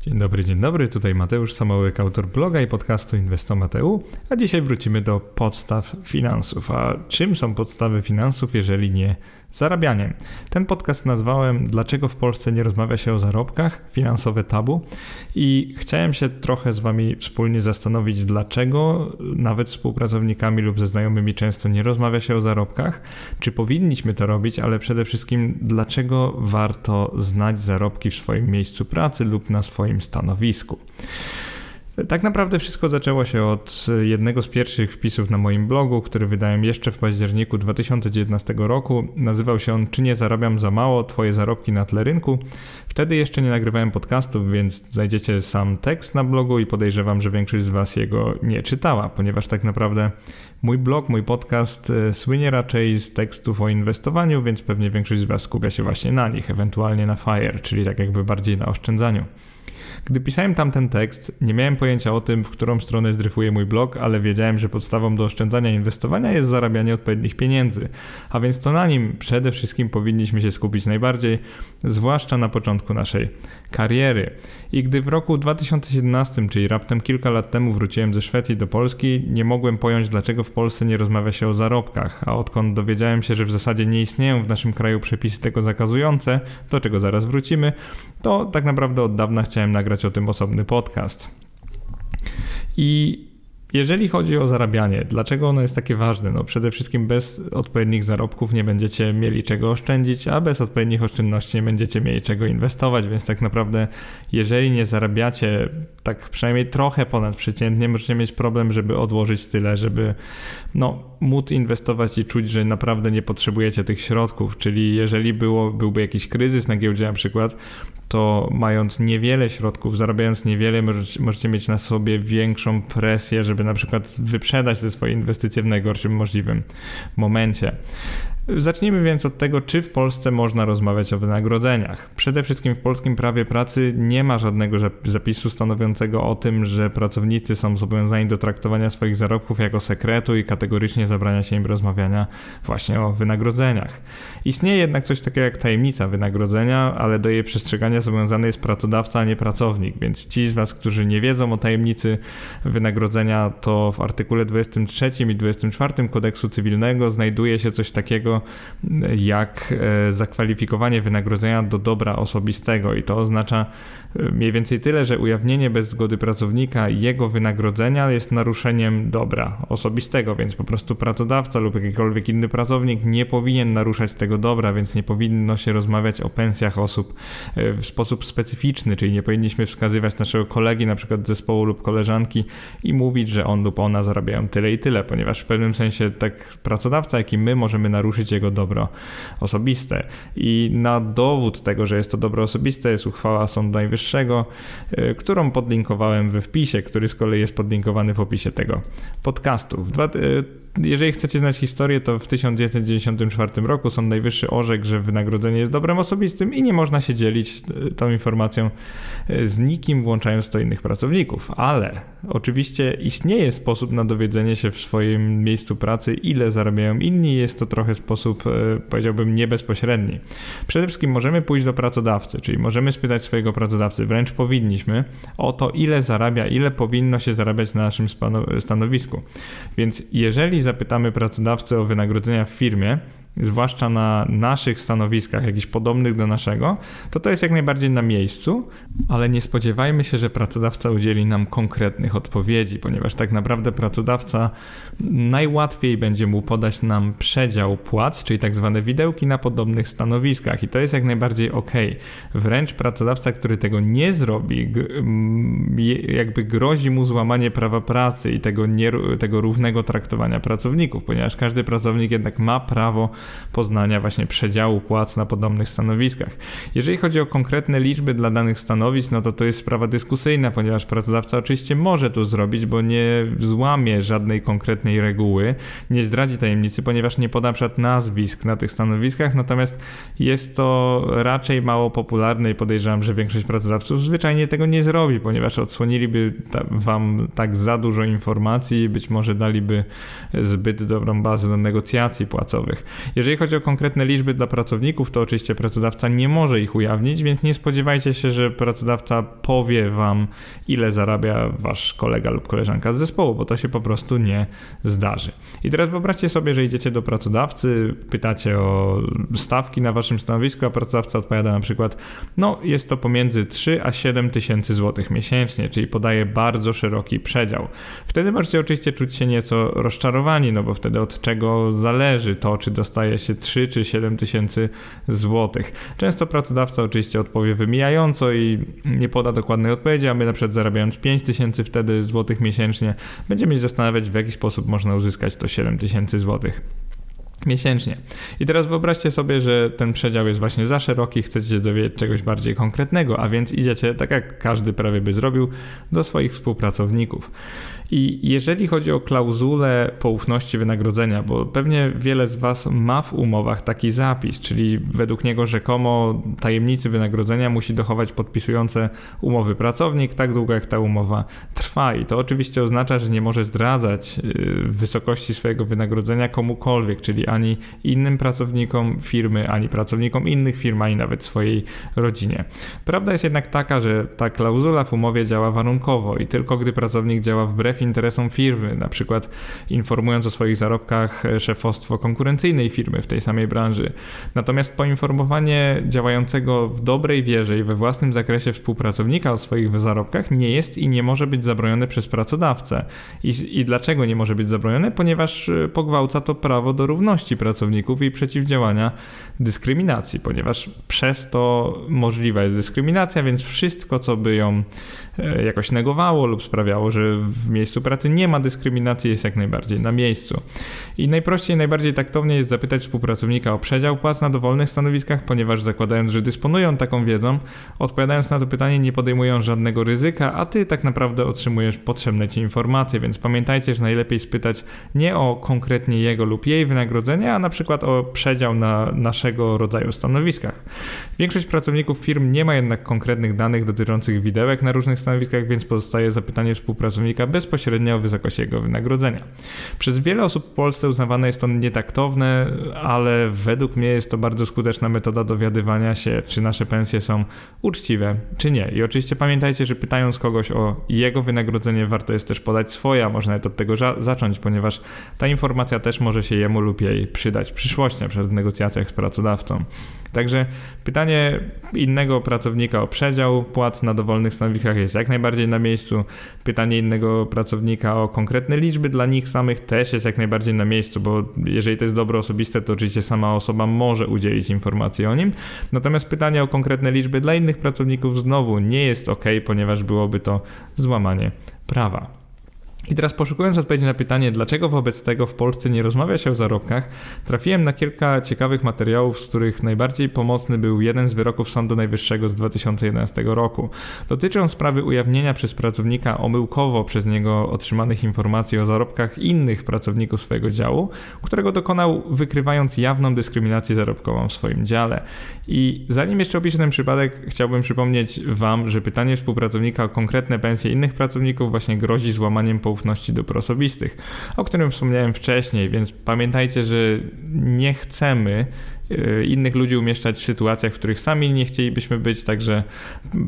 Dzień dobry, dzień dobry. Tutaj Mateusz Samołyk, autor bloga i podcastu Inwestomateu, a dzisiaj wrócimy do podstaw finansów. A czym są podstawy finansów, jeżeli nie zarabianiem? Ten podcast nazwałem Dlaczego w Polsce nie rozmawia się o zarobkach? Finansowe tabu. I chciałem się trochę z Wami wspólnie zastanowić, dlaczego nawet z współpracownikami lub ze znajomymi często nie rozmawia się o zarobkach. Czy powinniśmy to robić, ale przede wszystkim, dlaczego warto znać zarobki w swoim miejscu pracy lub na swoim swoim stanowisku. Tak naprawdę wszystko zaczęło się od jednego z pierwszych wpisów na moim blogu, który wydałem jeszcze w październiku 2019 roku. Nazywał się on Czy nie zarabiam za mało? Twoje zarobki na tle rynku. Wtedy jeszcze nie nagrywałem podcastów, więc znajdziecie sam tekst na blogu i podejrzewam, że większość z Was jego nie czytała, ponieważ tak naprawdę mój blog, mój podcast e, słynie raczej z tekstów o inwestowaniu, więc pewnie większość z Was skupia się właśnie na nich, ewentualnie na FIRE, czyli tak jakby bardziej na oszczędzaniu. Gdy pisałem tamten tekst, nie miałem pojęcia o tym, w którą stronę zdryfuje mój blog, ale wiedziałem, że podstawą do oszczędzania i inwestowania jest zarabianie odpowiednich pieniędzy. A więc to na nim przede wszystkim powinniśmy się skupić najbardziej, zwłaszcza na początku naszej kariery. I gdy w roku 2017, czyli raptem kilka lat temu wróciłem ze Szwecji do Polski, nie mogłem pojąć, dlaczego w Polsce nie rozmawia się o zarobkach, a odkąd dowiedziałem się, że w zasadzie nie istnieją w naszym kraju przepisy tego zakazujące, do czego zaraz wrócimy, to tak naprawdę od dawna chciałem nagrać o tym osobny podcast. I jeżeli chodzi o zarabianie, dlaczego ono jest takie ważne? No przede wszystkim bez odpowiednich zarobków nie będziecie mieli czego oszczędzić, a bez odpowiednich oszczędności nie będziecie mieli czego inwestować, więc tak naprawdę jeżeli nie zarabiacie tak przynajmniej trochę ponadprzeciętnie, możecie mieć problem, żeby odłożyć tyle, żeby no, móc inwestować i czuć, że naprawdę nie potrzebujecie tych środków, czyli jeżeli było, byłby jakiś kryzys na giełdzie na przykład, to mając niewiele środków, zarabiając niewiele, możecie, możecie mieć na sobie większą presję, żeby na przykład wyprzedać te swoje inwestycje w najgorszym możliwym momencie. Zacznijmy więc od tego, czy w Polsce można rozmawiać o wynagrodzeniach. Przede wszystkim w polskim prawie pracy nie ma żadnego zapisu stanowiącego o tym, że pracownicy są zobowiązani do traktowania swoich zarobków jako sekretu i kategorycznie zabrania się im rozmawiania właśnie o wynagrodzeniach. Istnieje jednak coś takiego jak tajemnica wynagrodzenia, ale do jej przestrzegania zobowiązany jest pracodawca, a nie pracownik, więc ci z Was, którzy nie wiedzą o tajemnicy wynagrodzenia, to w artykule 23 i 24 kodeksu cywilnego znajduje się coś takiego jak e, zakwalifikowanie wynagrodzenia do dobra osobistego. I to oznacza e, mniej więcej tyle, że ujawnienie bez zgody pracownika jego wynagrodzenia jest naruszeniem dobra osobistego, więc po prostu pracodawca lub jakikolwiek inny pracownik nie powinien naruszać tego dobra, więc nie powinno się rozmawiać o pensjach osób e, w sposób specyficzny, czyli nie powinniśmy wskazywać naszego kolegi, na przykład zespołu lub koleżanki i mówić, że on lub ona zarabiają tyle i tyle, ponieważ w pewnym sensie tak pracodawca, jak i my możemy naruszyć jego dobro osobiste. I na dowód tego, że jest to dobro osobiste, jest uchwała Sądu Najwyższego, y, którą podlinkowałem we wpisie, który z kolei jest podlinkowany w opisie tego podcastu. Y, jeżeli chcecie znać historię, to w 1994 roku Sąd Najwyższy orzekł, że wynagrodzenie jest dobrem osobistym i nie można się dzielić e, tą informacją z nikim, włączając to innych pracowników. Ale oczywiście istnieje sposób na dowiedzenie się w swoim miejscu pracy, ile zarabiają inni. Jest to trochę sposób, e, powiedziałbym, niebezpośredni. Przede wszystkim możemy pójść do pracodawcy, czyli możemy spytać swojego pracodawcy, wręcz powinniśmy, o to, ile zarabia, ile powinno się zarabiać na naszym stanowisku. Więc jeżeli zapytamy pracodawcę o wynagrodzenia w firmie, zwłaszcza na naszych stanowiskach, jakichś podobnych do naszego, to to jest jak najbardziej na miejscu, ale nie spodziewajmy się, że pracodawca udzieli nam konkretnych odpowiedzi, ponieważ tak naprawdę pracodawca najłatwiej będzie mu podać nam przedział płac, czyli tak zwane widełki na podobnych stanowiskach i to jest jak najbardziej ok. Wręcz pracodawca, który tego nie zrobi, jakby grozi mu złamanie prawa pracy i tego, nie, tego równego traktowania pracowników, ponieważ każdy pracownik jednak ma prawo poznania właśnie przedziału płac na podobnych stanowiskach. Jeżeli chodzi o konkretne liczby dla danych stanowisk, no to to jest sprawa dyskusyjna, ponieważ pracodawca oczywiście może to zrobić, bo nie złamie żadnej konkretnej reguły, nie zdradzi tajemnicy, ponieważ nie poda przykład nazwisk na tych stanowiskach, natomiast jest to raczej mało popularne i podejrzewam, że większość pracodawców zwyczajnie tego nie zrobi, ponieważ odsłoniliby wam tak za dużo informacji i być może daliby zbyt dobrą bazę do negocjacji płacowych. Jeżeli chodzi o konkretne liczby dla pracowników, to oczywiście pracodawca nie może ich ujawnić, więc nie spodziewajcie się, że pracodawca powie wam, ile zarabia wasz kolega lub koleżanka z zespołu, bo to się po prostu nie zdarzy. I teraz wyobraźcie sobie, że idziecie do pracodawcy, pytacie o stawki na waszym stanowisku, a pracodawca odpowiada na przykład, no jest to pomiędzy 3 a 7 tysięcy złotych miesięcznie, czyli podaje bardzo szeroki przedział. Wtedy możecie oczywiście czuć się nieco rozczarowani, no bo wtedy od czego zależy to, czy dostaje się 3 czy 7 tysięcy złotych. Często pracodawca oczywiście odpowie wymijająco i nie poda dokładnej odpowiedzi, a my na przykład zarabiając 5 tysięcy wtedy złotych miesięcznie, będziemy się zastanawiać w jaki sposób można uzyskać to 7 tysięcy złotych miesięcznie. I teraz wyobraźcie sobie, że ten przedział jest właśnie za szeroki, chcecie się dowiedzieć czegoś bardziej konkretnego, a więc idziecie, tak jak każdy prawie by zrobił, do swoich współpracowników. I jeżeli chodzi o klauzulę poufności wynagrodzenia, bo pewnie wiele z Was ma w umowach taki zapis, czyli według niego rzekomo tajemnicy wynagrodzenia musi dochować podpisujące umowy pracownik tak długo jak ta umowa trwa. I to oczywiście oznacza, że nie może zdradzać y, wysokości swojego wynagrodzenia komukolwiek, czyli ani innym pracownikom firmy, ani pracownikom innych firm, ani nawet swojej rodzinie. Prawda jest jednak taka, że ta klauzula w umowie działa warunkowo i tylko gdy pracownik działa wbrew interesom firmy, na przykład informując o swoich zarobkach szefostwo konkurencyjnej firmy w tej samej branży. Natomiast poinformowanie działającego w dobrej wierze i we własnym zakresie współpracownika o swoich zarobkach nie jest i nie może być zabronione przez pracodawcę. I, i dlaczego nie może być zabronione? Ponieważ e, pogwałca to prawo do równości pracowników i przeciwdziałania dyskryminacji, ponieważ przez to możliwa jest dyskryminacja, więc wszystko, co by ją e, jakoś negowało lub sprawiało, że w miejscu miejscu pracy nie ma dyskryminacji, jest jak najbardziej na miejscu. I najprościej, najbardziej taktownie jest zapytać współpracownika o przedział płac na dowolnych stanowiskach, ponieważ zakładając, że dysponują taką wiedzą, odpowiadając na to pytanie nie podejmują żadnego ryzyka, a ty tak naprawdę otrzymujesz potrzebne ci informacje, więc pamiętajcie, że najlepiej spytać nie o konkretnie jego lub jej wynagrodzenie, a na przykład o przedział na naszego rodzaju stanowiskach. Większość pracowników firm nie ma jednak konkretnych danych dotyczących widełek na różnych stanowiskach, więc pozostaje zapytanie współpracownika bezpośrednio bezpośrednio o wysokości jego wynagrodzenia. Przez wiele osób w Polsce uznawane jest to nietaktowne, ale według mnie jest to bardzo skuteczna metoda dowiadywania się, czy nasze pensje są uczciwe, czy nie. I oczywiście pamiętajcie, że pytając kogoś o jego wynagrodzenie, warto jest też podać swoje, a można nawet od tego zacząć, ponieważ ta informacja też może się jemu lub jej przydać w przyszłości, na przykład w negocjacjach z pracodawcą. Także pytanie innego pracownika o przedział płac na dowolnych stanowiskach jest jak najbardziej na miejscu. Pytanie innego pracownika o konkretne liczby dla nich samych też jest jak najbardziej na miejscu, bo jeżeli to jest dobro osobiste, to oczywiście sama osoba może udzielić informacji o nim. Natomiast pytanie o konkretne liczby dla innych pracowników znowu nie jest ok, ponieważ byłoby to złamanie prawa. I teraz poszukując odpowiedzi na pytanie, dlaczego wobec tego w Polsce nie rozmawia się o zarobkach, trafiłem na kilka ciekawych materiałów, z których najbardziej pomocny był jeden z wyroków Sądu Najwyższego z 2011 roku. Dotyczy on sprawy ujawnienia przez pracownika omyłkowo przez niego otrzymanych informacji o zarobkach innych pracowników swojego działu, którego dokonał wykrywając jawną dyskryminację zarobkową w swoim dziale. I zanim jeszcze opiszę ten przypadek, chciałbym przypomnieć Wam, że pytanie współpracownika o konkretne pensje innych pracowników właśnie grozi złamaniem poufności dóbr osobistych, o którym wspomniałem wcześniej, więc pamiętajcie, że nie chcemy e, innych ludzi umieszczać w sytuacjach, w których sami nie chcielibyśmy być, także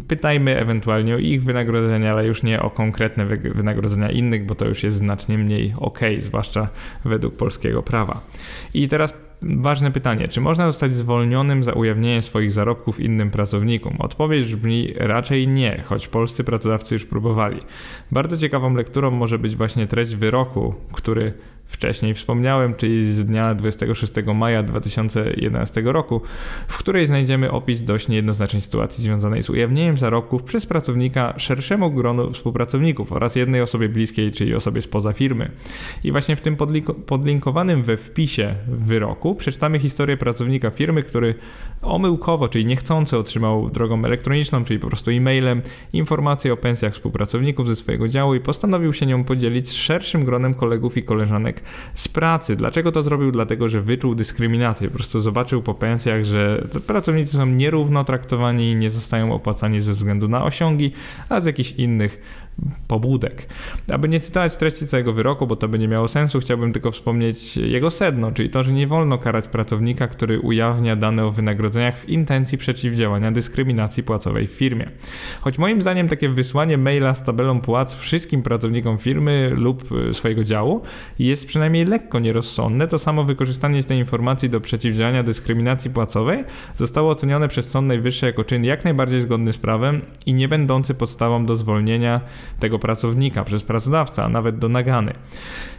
pytajmy ewentualnie o ich wynagrodzenia, ale już nie o konkretne wynagrodzenia innych, bo to już jest znacznie mniej ok, zwłaszcza według polskiego prawa. I teraz Ważne pytanie, czy można zostać zwolnionym za ujawnienie swoich zarobków innym pracownikom? Odpowiedź brzmi raczej nie, choć polscy pracodawcy już próbowali. Bardzo ciekawą lekturą może być właśnie treść wyroku, który wcześniej wspomniałem, czyli z dnia 26 maja 2011 roku, w której znajdziemy opis dość niejednoznacznej sytuacji związanej z ujawnieniem zarobków przez pracownika szerszemu gronu współpracowników oraz jednej osobie bliskiej, czyli osobie spoza firmy. I właśnie w tym podlinkowanym we wpisie wyroku przeczytamy historię pracownika firmy, który omyłkowo, czyli niechcący otrzymał drogą elektroniczną, czyli po prostu e-mailem, informację o pensjach współpracowników ze swojego działu i postanowił się nią podzielić z szerszym gronem kolegów i koleżanek z pracy. Dlaczego to zrobił? Dlatego, że wyczuł dyskryminację. Po prostu zobaczył po pensjach, że pracownicy są nierówno traktowani i nie zostają opłacani ze względu na osiągi, a z jakichś innych pobudek. Aby nie cytować treści całego wyroku, bo to by nie miało sensu, chciałbym tylko wspomnieć jego sedno, czyli to, że nie wolno karać pracownika, który ujawnia dane o wynagrodzeniach w intencji przeciwdziałania dyskryminacji płacowej w firmie. Choć moim zdaniem takie wysłanie maila z tabelą płac wszystkim pracownikom firmy lub e, swojego działu jest przynajmniej lekko nierozsądne, to samo wykorzystanie tej informacji do przeciwdziałania dyskryminacji płacowej zostało ocenione przez Sąd Najwyższy jako czyn jak najbardziej zgodny z prawem i nie będący podstawą do zwolnienia tego pracownika przez pracodawcę, a nawet do nagany.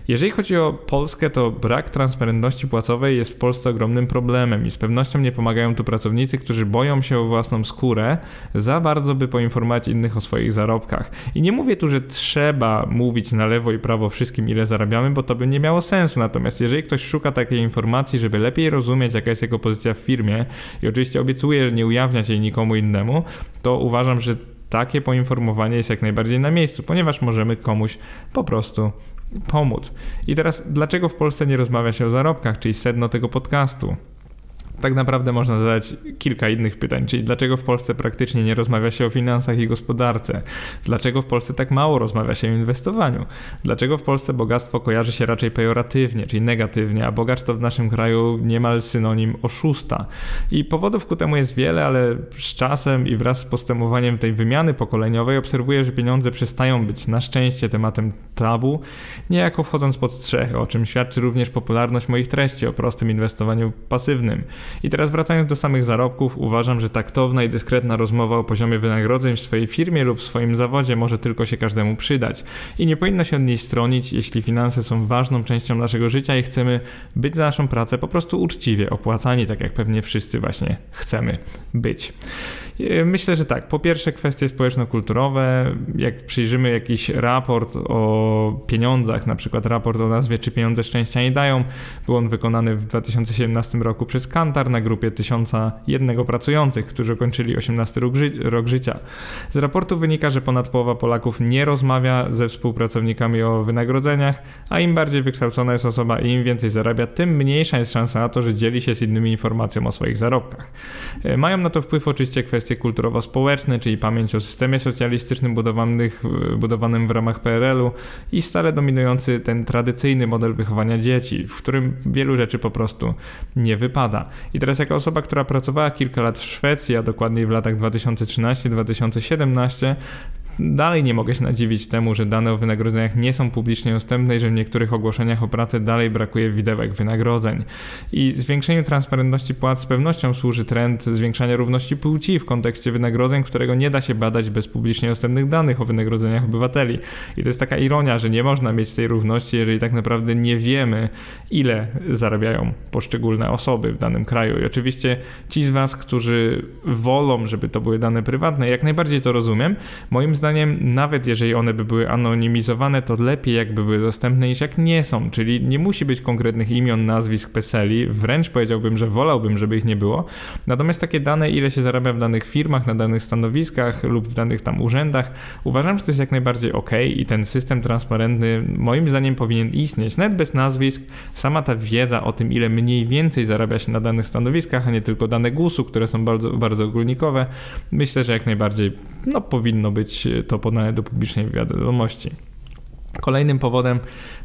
Jeżeli chodzi o Polskę, to brak transparentności płacowej jest w Polsce ogromnym problemem i z pewnością nie pomagają tu pracownicy, którzy boją się o własną skórę za bardzo, by poinformować innych o swoich zarobkach. I nie mówię tu, że trzeba mówić na lewo i prawo wszystkim, ile zarabiamy, bo to by nie miało sensu. Natomiast jeżeli ktoś szuka takiej informacji, żeby lepiej rozumieć, jaka jest jego pozycja w firmie i oczywiście obiecuje, że nie ujawniać jej nikomu innemu, to uważam, że takie poinformowanie jest jak najbardziej na miejscu, ponieważ możemy komuś po prostu pomóc. I teraz, dlaczego w Polsce nie rozmawia się o zarobkach, czyli sedno tego podcastu? Tak naprawdę można zadać kilka innych pytań, czyli dlaczego w Polsce praktycznie nie rozmawia się o finansach i gospodarce? Dlaczego w Polsce tak mało rozmawia się o inwestowaniu? Dlaczego w Polsce bogactwo kojarzy się raczej pejoratywnie, czyli negatywnie, a bogacz to w naszym kraju niemal synonim oszusta? I powodów ku temu jest wiele, ale z czasem i wraz z postępowaniem tej wymiany pokoleniowej obserwuję, że pieniądze przestają być na szczęście tematem tabu, niejako wchodząc pod strzechy, o czym świadczy również popularność moich treści o prostym inwestowaniu pasywnym. I teraz wracając do samych zarobków, uważam, że taktowna i dyskretna rozmowa o poziomie wynagrodzeń w swojej firmie lub w swoim zawodzie może tylko się każdemu przydać. I nie powinno się od niej stronić, jeśli finanse są ważną częścią naszego życia i chcemy być za naszą pracę po prostu uczciwie opłacani, tak jak pewnie wszyscy właśnie chcemy być. E, myślę, że tak. Po pierwsze kwestie społeczno-kulturowe. Jak przyjrzymy jakiś raport o pieniądzach, na przykład raport o nazwie Czy pieniądze szczęścia nie dają, był on wykonany w 2017 roku przez Kantar na grupie 1001 pracujących, którzy kończyli 18 rok, ży rok życia. Z raportu wynika, że ponad połowa Polaków nie rozmawia ze współpracownikami o wynagrodzeniach, a im bardziej wykształcona jest osoba i im więcej zarabia, tym mniejsza jest szansa na to, że dzieli się z innymi informacją o swoich zarobkach. E, mają na to wpływ oczywiście kwestie kwestie kulturowo-społeczne, czyli pamięć o systemie socjalistycznym budowanych, budowanym w ramach PRL-u i stale dominujący ten tradycyjny model wychowania dzieci, w którym wielu rzeczy po prostu nie wypada. I teraz jako osoba, która pracowała kilka lat w Szwecji, a dokładniej w latach 2013-2017, Dalej nie mogę się nadziwić temu, że dane o wynagrodzeniach nie są publicznie dostępne i że w niektórych ogłoszeniach o pracę dalej brakuje widełek wynagrodzeń. I zwiększeniu transparentności płac z pewnością służy trend zwiększania równości płci w kontekście wynagrodzeń, którego nie da się badać bez publicznie dostępnych danych o wynagrodzeniach obywateli. I to jest taka ironia, że nie można mieć tej równości, jeżeli tak naprawdę nie wiemy, ile zarabiają poszczególne osoby w danym kraju. I oczywiście ci z Was, którzy wolą, żeby to były dane prywatne, jak najbardziej to rozumiem. Moim zdaniem zdaniem, nawet jeżeli one by były anonimizowane, to lepiej jakby były dostępne niż jak nie są, czyli nie musi być konkretnych imion, nazwisk, PESELi, wręcz powiedziałbym, że wolałbym, żeby ich nie było. Natomiast takie dane, ile się zarabia w danych firmach, na danych stanowiskach lub w danych tam urzędach, uważam, że to jest jak najbardziej ok i ten system transparentny moim zdaniem powinien istnieć, nawet bez nazwisk. Sama ta wiedza o tym, ile mniej więcej zarabia się na danych stanowiskach, a nie tylko dane GUS-u, które są bardzo, bardzo ogólnikowe, myślę, że jak najbardziej no, powinno być to podane do publicznej wiadomości. Kolejnym powodem,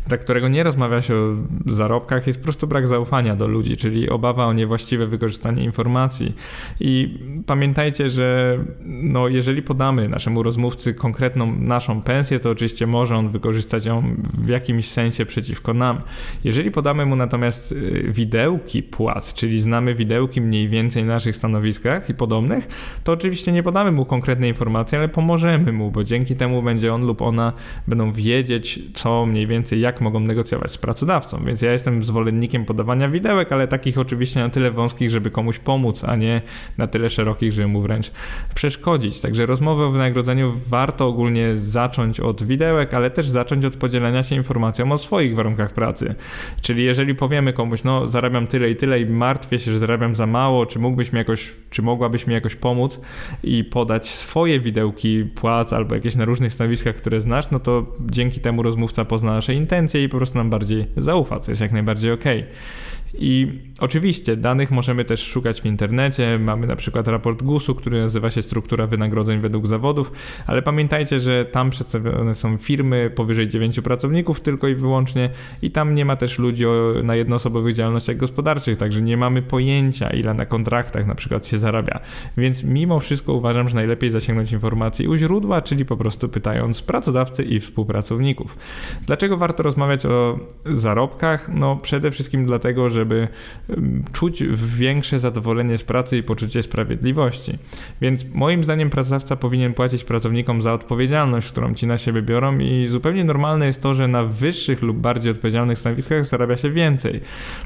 dla którego nie rozmawia się o zarobkach, jest po prostu brak zaufania do ludzi, czyli obawa o niewłaściwe wykorzystanie informacji. I pamiętajcie, że no, jeżeli podamy naszemu rozmówcy konkretną naszą pensję, to oczywiście może on wykorzystać ją w jakimś sensie przeciwko nam. Jeżeli podamy mu natomiast y, widełki płac, czyli znamy widełki mniej więcej na naszych stanowiskach i podobnych, to oczywiście nie podamy mu konkretnej informacji, ale pomożemy mu, bo dzięki temu będzie on lub ona będą wiedzieć, wiedzieć, co mniej więcej, jak mogą negocjować z pracodawcą. Więc ja jestem zwolennikiem podawania widełek, ale takich oczywiście na tyle wąskich, żeby komuś pomóc, a nie na tyle szerokich, żeby mu wręcz przeszkodzić. Także rozmowę o wynagrodzeniu warto ogólnie zacząć od widełek, ale też zacząć od podzielenia się informacją o swoich warunkach pracy. Czyli jeżeli powiemy komuś, no zarabiam tyle i tyle i martwię się, że zarabiam za mało, czy mógłbyś mi jakoś, czy mogłabyś mi jakoś pomóc i podać swoje widełki płac albo jakieś na różnych stanowiskach, które znasz, no to dzięki temu rozmówca pozna nasze intencje i po prostu nam bardziej zaufa, co jest jak najbardziej ok. I oczywiście danych możemy też szukać w internecie. Mamy na przykład raport GUS-u, który nazywa się Struktura wynagrodzeń według zawodów, ale pamiętajcie, że tam przedstawione są firmy powyżej 9 pracowników tylko i wyłącznie i tam nie ma też ludzi o, na jednoosobowych działalnościach gospodarczych, także nie mamy pojęcia, ile na kontraktach na przykład się zarabia. Więc mimo wszystko uważam, że najlepiej zasięgnąć informacji u źródła, czyli po prostu pytając pracodawcy i współpracowników. Dlaczego warto rozmawiać o zarobkach? No przede wszystkim dlatego, żeby czuć większe zadowolenie z pracy i poczucie sprawiedliwości. Więc moim zdaniem pracodawca powinien płacić pracownikom za odpowiedzialność, którą ci na siebie biorą i zupełnie normalne jest to, że na wyższych lub bardziej odpowiedzialnych stanowiskach zarabia się więcej.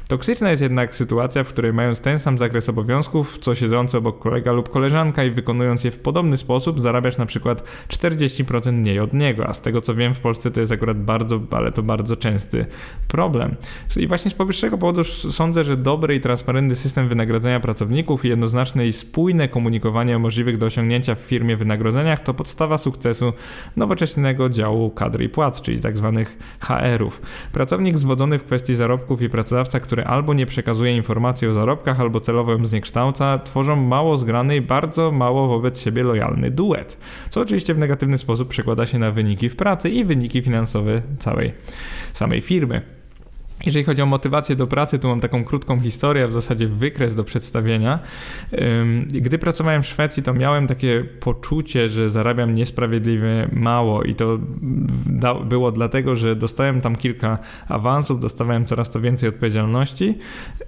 Toksyczna jest jednak sytuacja, w której mając ten sam zakres obowiązków, co siedzący obok kolega lub koleżanka i wykonując je w podobny sposób, zarabiasz na przykład 40% mniej od niego, a z tego co wiem w Polsce to jest akurat bardzo, ale to bardzo częsty problem. I właśnie z powyższego powodu sądzę, że dobry i transparentny system wynagradzania pracowników i jednoznaczne i spójne komunikowanie o możliwych do osiągnięcia w firmie wynagrodzeniach to podstawa sukcesu nowoczesnego działu kadry i płac, czyli tzw. Tak HR-ów. Pracownik zwodzony w kwestii zarobków i pracodawca, który albo nie przekazuje informacji o zarobkach, albo celowo ją zniekształca, tworzą mało zgrany i bardzo mało wobec siebie lojalny duet, co oczywiście w negatywny sposób przekłada się na wyniki w pracy i wyniki finansowe całej samej firmy. Jeżeli chodzi o motywację do pracy, tu mam taką krótką historię, w zasadzie wykres do przedstawienia. Gdy pracowałem w Szwecji, to miałem takie poczucie, że zarabiam niesprawiedliwie mało i to było dlatego, że dostałem tam kilka awansów, dostawałem coraz to więcej odpowiedzialności,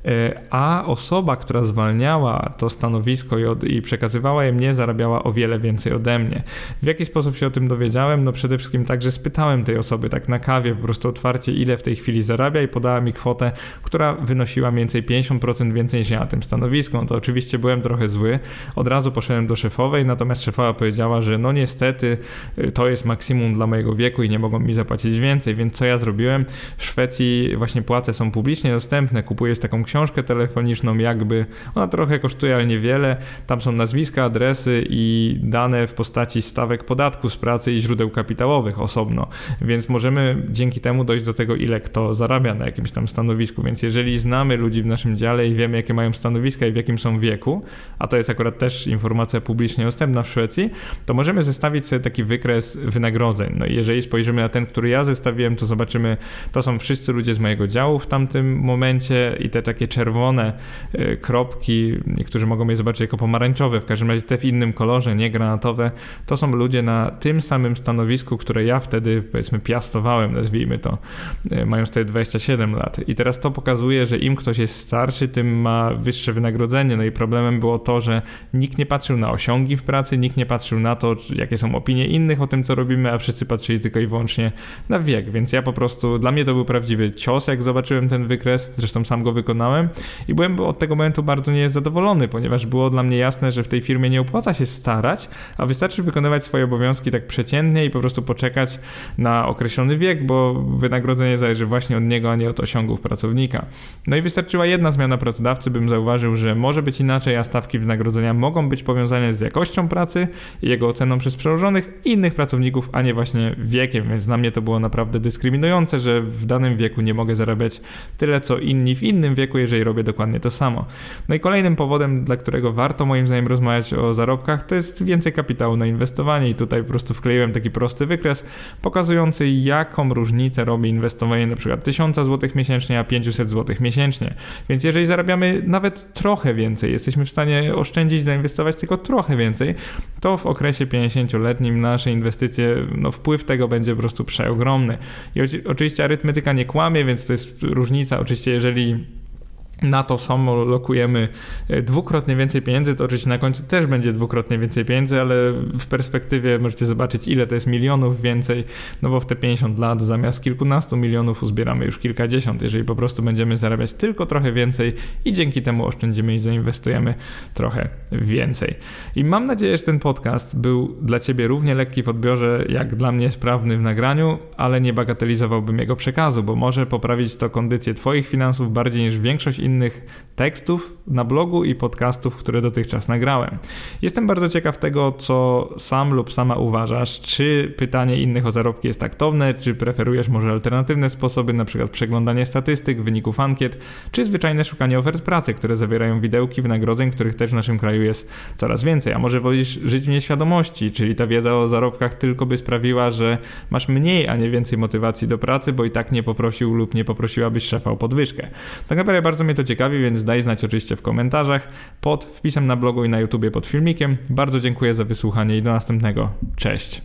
e, a osoba, która zwalniała to stanowisko i, przekazywała je mnie, zarabiała o wiele więcej ode mnie. W jaki sposób się o tym dowiedziałem? No przede wszystkim tak, że spytałem tej osoby tak na kawie po prostu otwarcie, ile w tej chwili zarabia i podała mi kwotę, która wynosiła mniej więcej 50% więcej niż ja na tym stanowisku. No to oczywiście byłem trochę zły. Od razu poszedłem do szefowej, natomiast szefowa powiedziała, że no niestety y, to jest maksimum dla mojego wieku i nie mogą mi zapłacić więcej, więc co ja zrobiłem? W Szwecji właśnie płace są publicznie dostępne, kupujesz taką książkę telefoniczną, jakby ona trochę kosztuje, ale niewiele. Tam są nazwiska, adresy i dane w postaci stawek podatku z pracy i źródeł kapitałowych osobno, więc możemy dzięki temu dojść do tego, ile kto zarabia na jakimś tam stanowisku, więc jeżeli znamy ludzi w naszym dziale i wiemy, jakie mają stanowiska i w jakim są wieku, a to jest akurat też informacja publicznie dostępna w Szwecji, to możemy zestawić sobie taki wykres wynagrodzeń. No i jeżeli spojrzymy na ten, który ja zestawiłem, to zobaczymy, to są wszyscy ludzie z mojego działu w tamtym momencie i te takie czerwone y, kropki, niektórzy mogą je zobaczyć jako pomarańczowe, w każdym razie te w innym kolorze, nie granatowe, to są ludzie na tym samym stanowisku, które ja wtedy powiedzmy piastowałem, nazwijmy to, mają wtedy 27 7 lat. I teraz to pokazuje, że im ktoś jest starszy, tym ma wyższe wynagrodzenie. No i problemem było to, że nikt nie patrzył na osiągi w pracy, nikt nie patrzył na to, jakie są opinie innych o tym, co robimy, a wszyscy patrzyli tylko i wyłącznie na wiek. Więc ja po prostu, dla mnie to był prawdziwy cios, jak zobaczyłem ten wykres. Zresztą sam go wykonałem i byłem od tego momentu bardzo niezadowolony, ponieważ było dla mnie jasne, że w tej firmie nie opłaca się starać, a wystarczy wykonywać swoje obowiązki tak przeciętnie i po prostu poczekać na określony wiek, bo wynagrodzenie zależy właśnie od niego, a nie od osiągów pracownika. No i wystarczyła jedna zmiana pracodawcy, bym zauważył, że może być inaczej, a stawki wynagrodzenia mogą być powiązane z jakością pracy i jego oceną przez przełożonych innych pracowników, a nie właśnie wiekiem, więc dla mnie to było naprawdę dyskryminujące, że w danym wieku nie mogę zarabiać tyle, co inni w innym wieku, jeżeli robię dokładnie to samo. No i kolejnym powodem, dla którego warto moim zdaniem rozmawiać o zarobkach, to jest więcej kapitału na inwestowanie i tutaj po prostu wkleiłem taki prosty wykres pokazujący jaką różnicę robi inwestowanie przykład 1000 zł miesięcznie, a 500 zł miesięcznie. Więc jeżeli zarabiamy nawet trochę więcej, jesteśmy w stanie oszczędzić, zainwestować tylko trochę więcej, to w okresie 50-letnim nasze inwestycje, no wpływ tego będzie po prostu przeogromny. I oczywiście arytmetyka nie kłamie, więc to jest różnica. Oczywiście jeżeli na to samo lokujemy e, dwukrotnie więcej pieniędzy, to oczywiście na końcu też będzie dwukrotnie więcej pieniędzy, ale w perspektywie możecie zobaczyć, ile to jest milionów więcej, no bo w te 50 lat zamiast kilkunastu milionów uzbieramy już kilkadziesiąt, jeżeli po prostu będziemy zarabiać tylko trochę więcej i dzięki temu oszczędzimy i zainwestujemy trochę więcej. I mam nadzieję, że ten podcast był dla Ciebie równie lekki w odbiorze, jak dla mnie sprawny w nagraniu, ale nie bagatelizowałbym jego przekazu, bo może poprawić to kondycję Twoich finansów bardziej niż większość innych tekstów na blogu i podcastów, które dotychczas nagrałem. Jestem bardzo ciekaw tego, co sam lub sama uważasz. Czy pytanie innych o zarobki jest taktowne, czy preferujesz może alternatywne sposoby, przykład przeglądanie statystyk, wyników ankiet, czy zwyczajne szukanie ofert pracy, które zawierają widełki wynagrodzeń, których też w naszym kraju jest coraz więcej. A może wolisz żyć w nieświadomości, czyli ta wiedza o zarobkach tylko by sprawiła, że masz mniej, a nie więcej motywacji do pracy, bo i tak nie poprosił lub nie poprosiłabyś szefa o podwyżkę. Tak naprawdę bardzo mnie to ciekawi, więc daj znać oczywiście w komentarzach, pod wpisem na blogu i na YouTubie pod filmikiem. Bardzo dziękuję za wysłuchanie i do następnego. Cześć!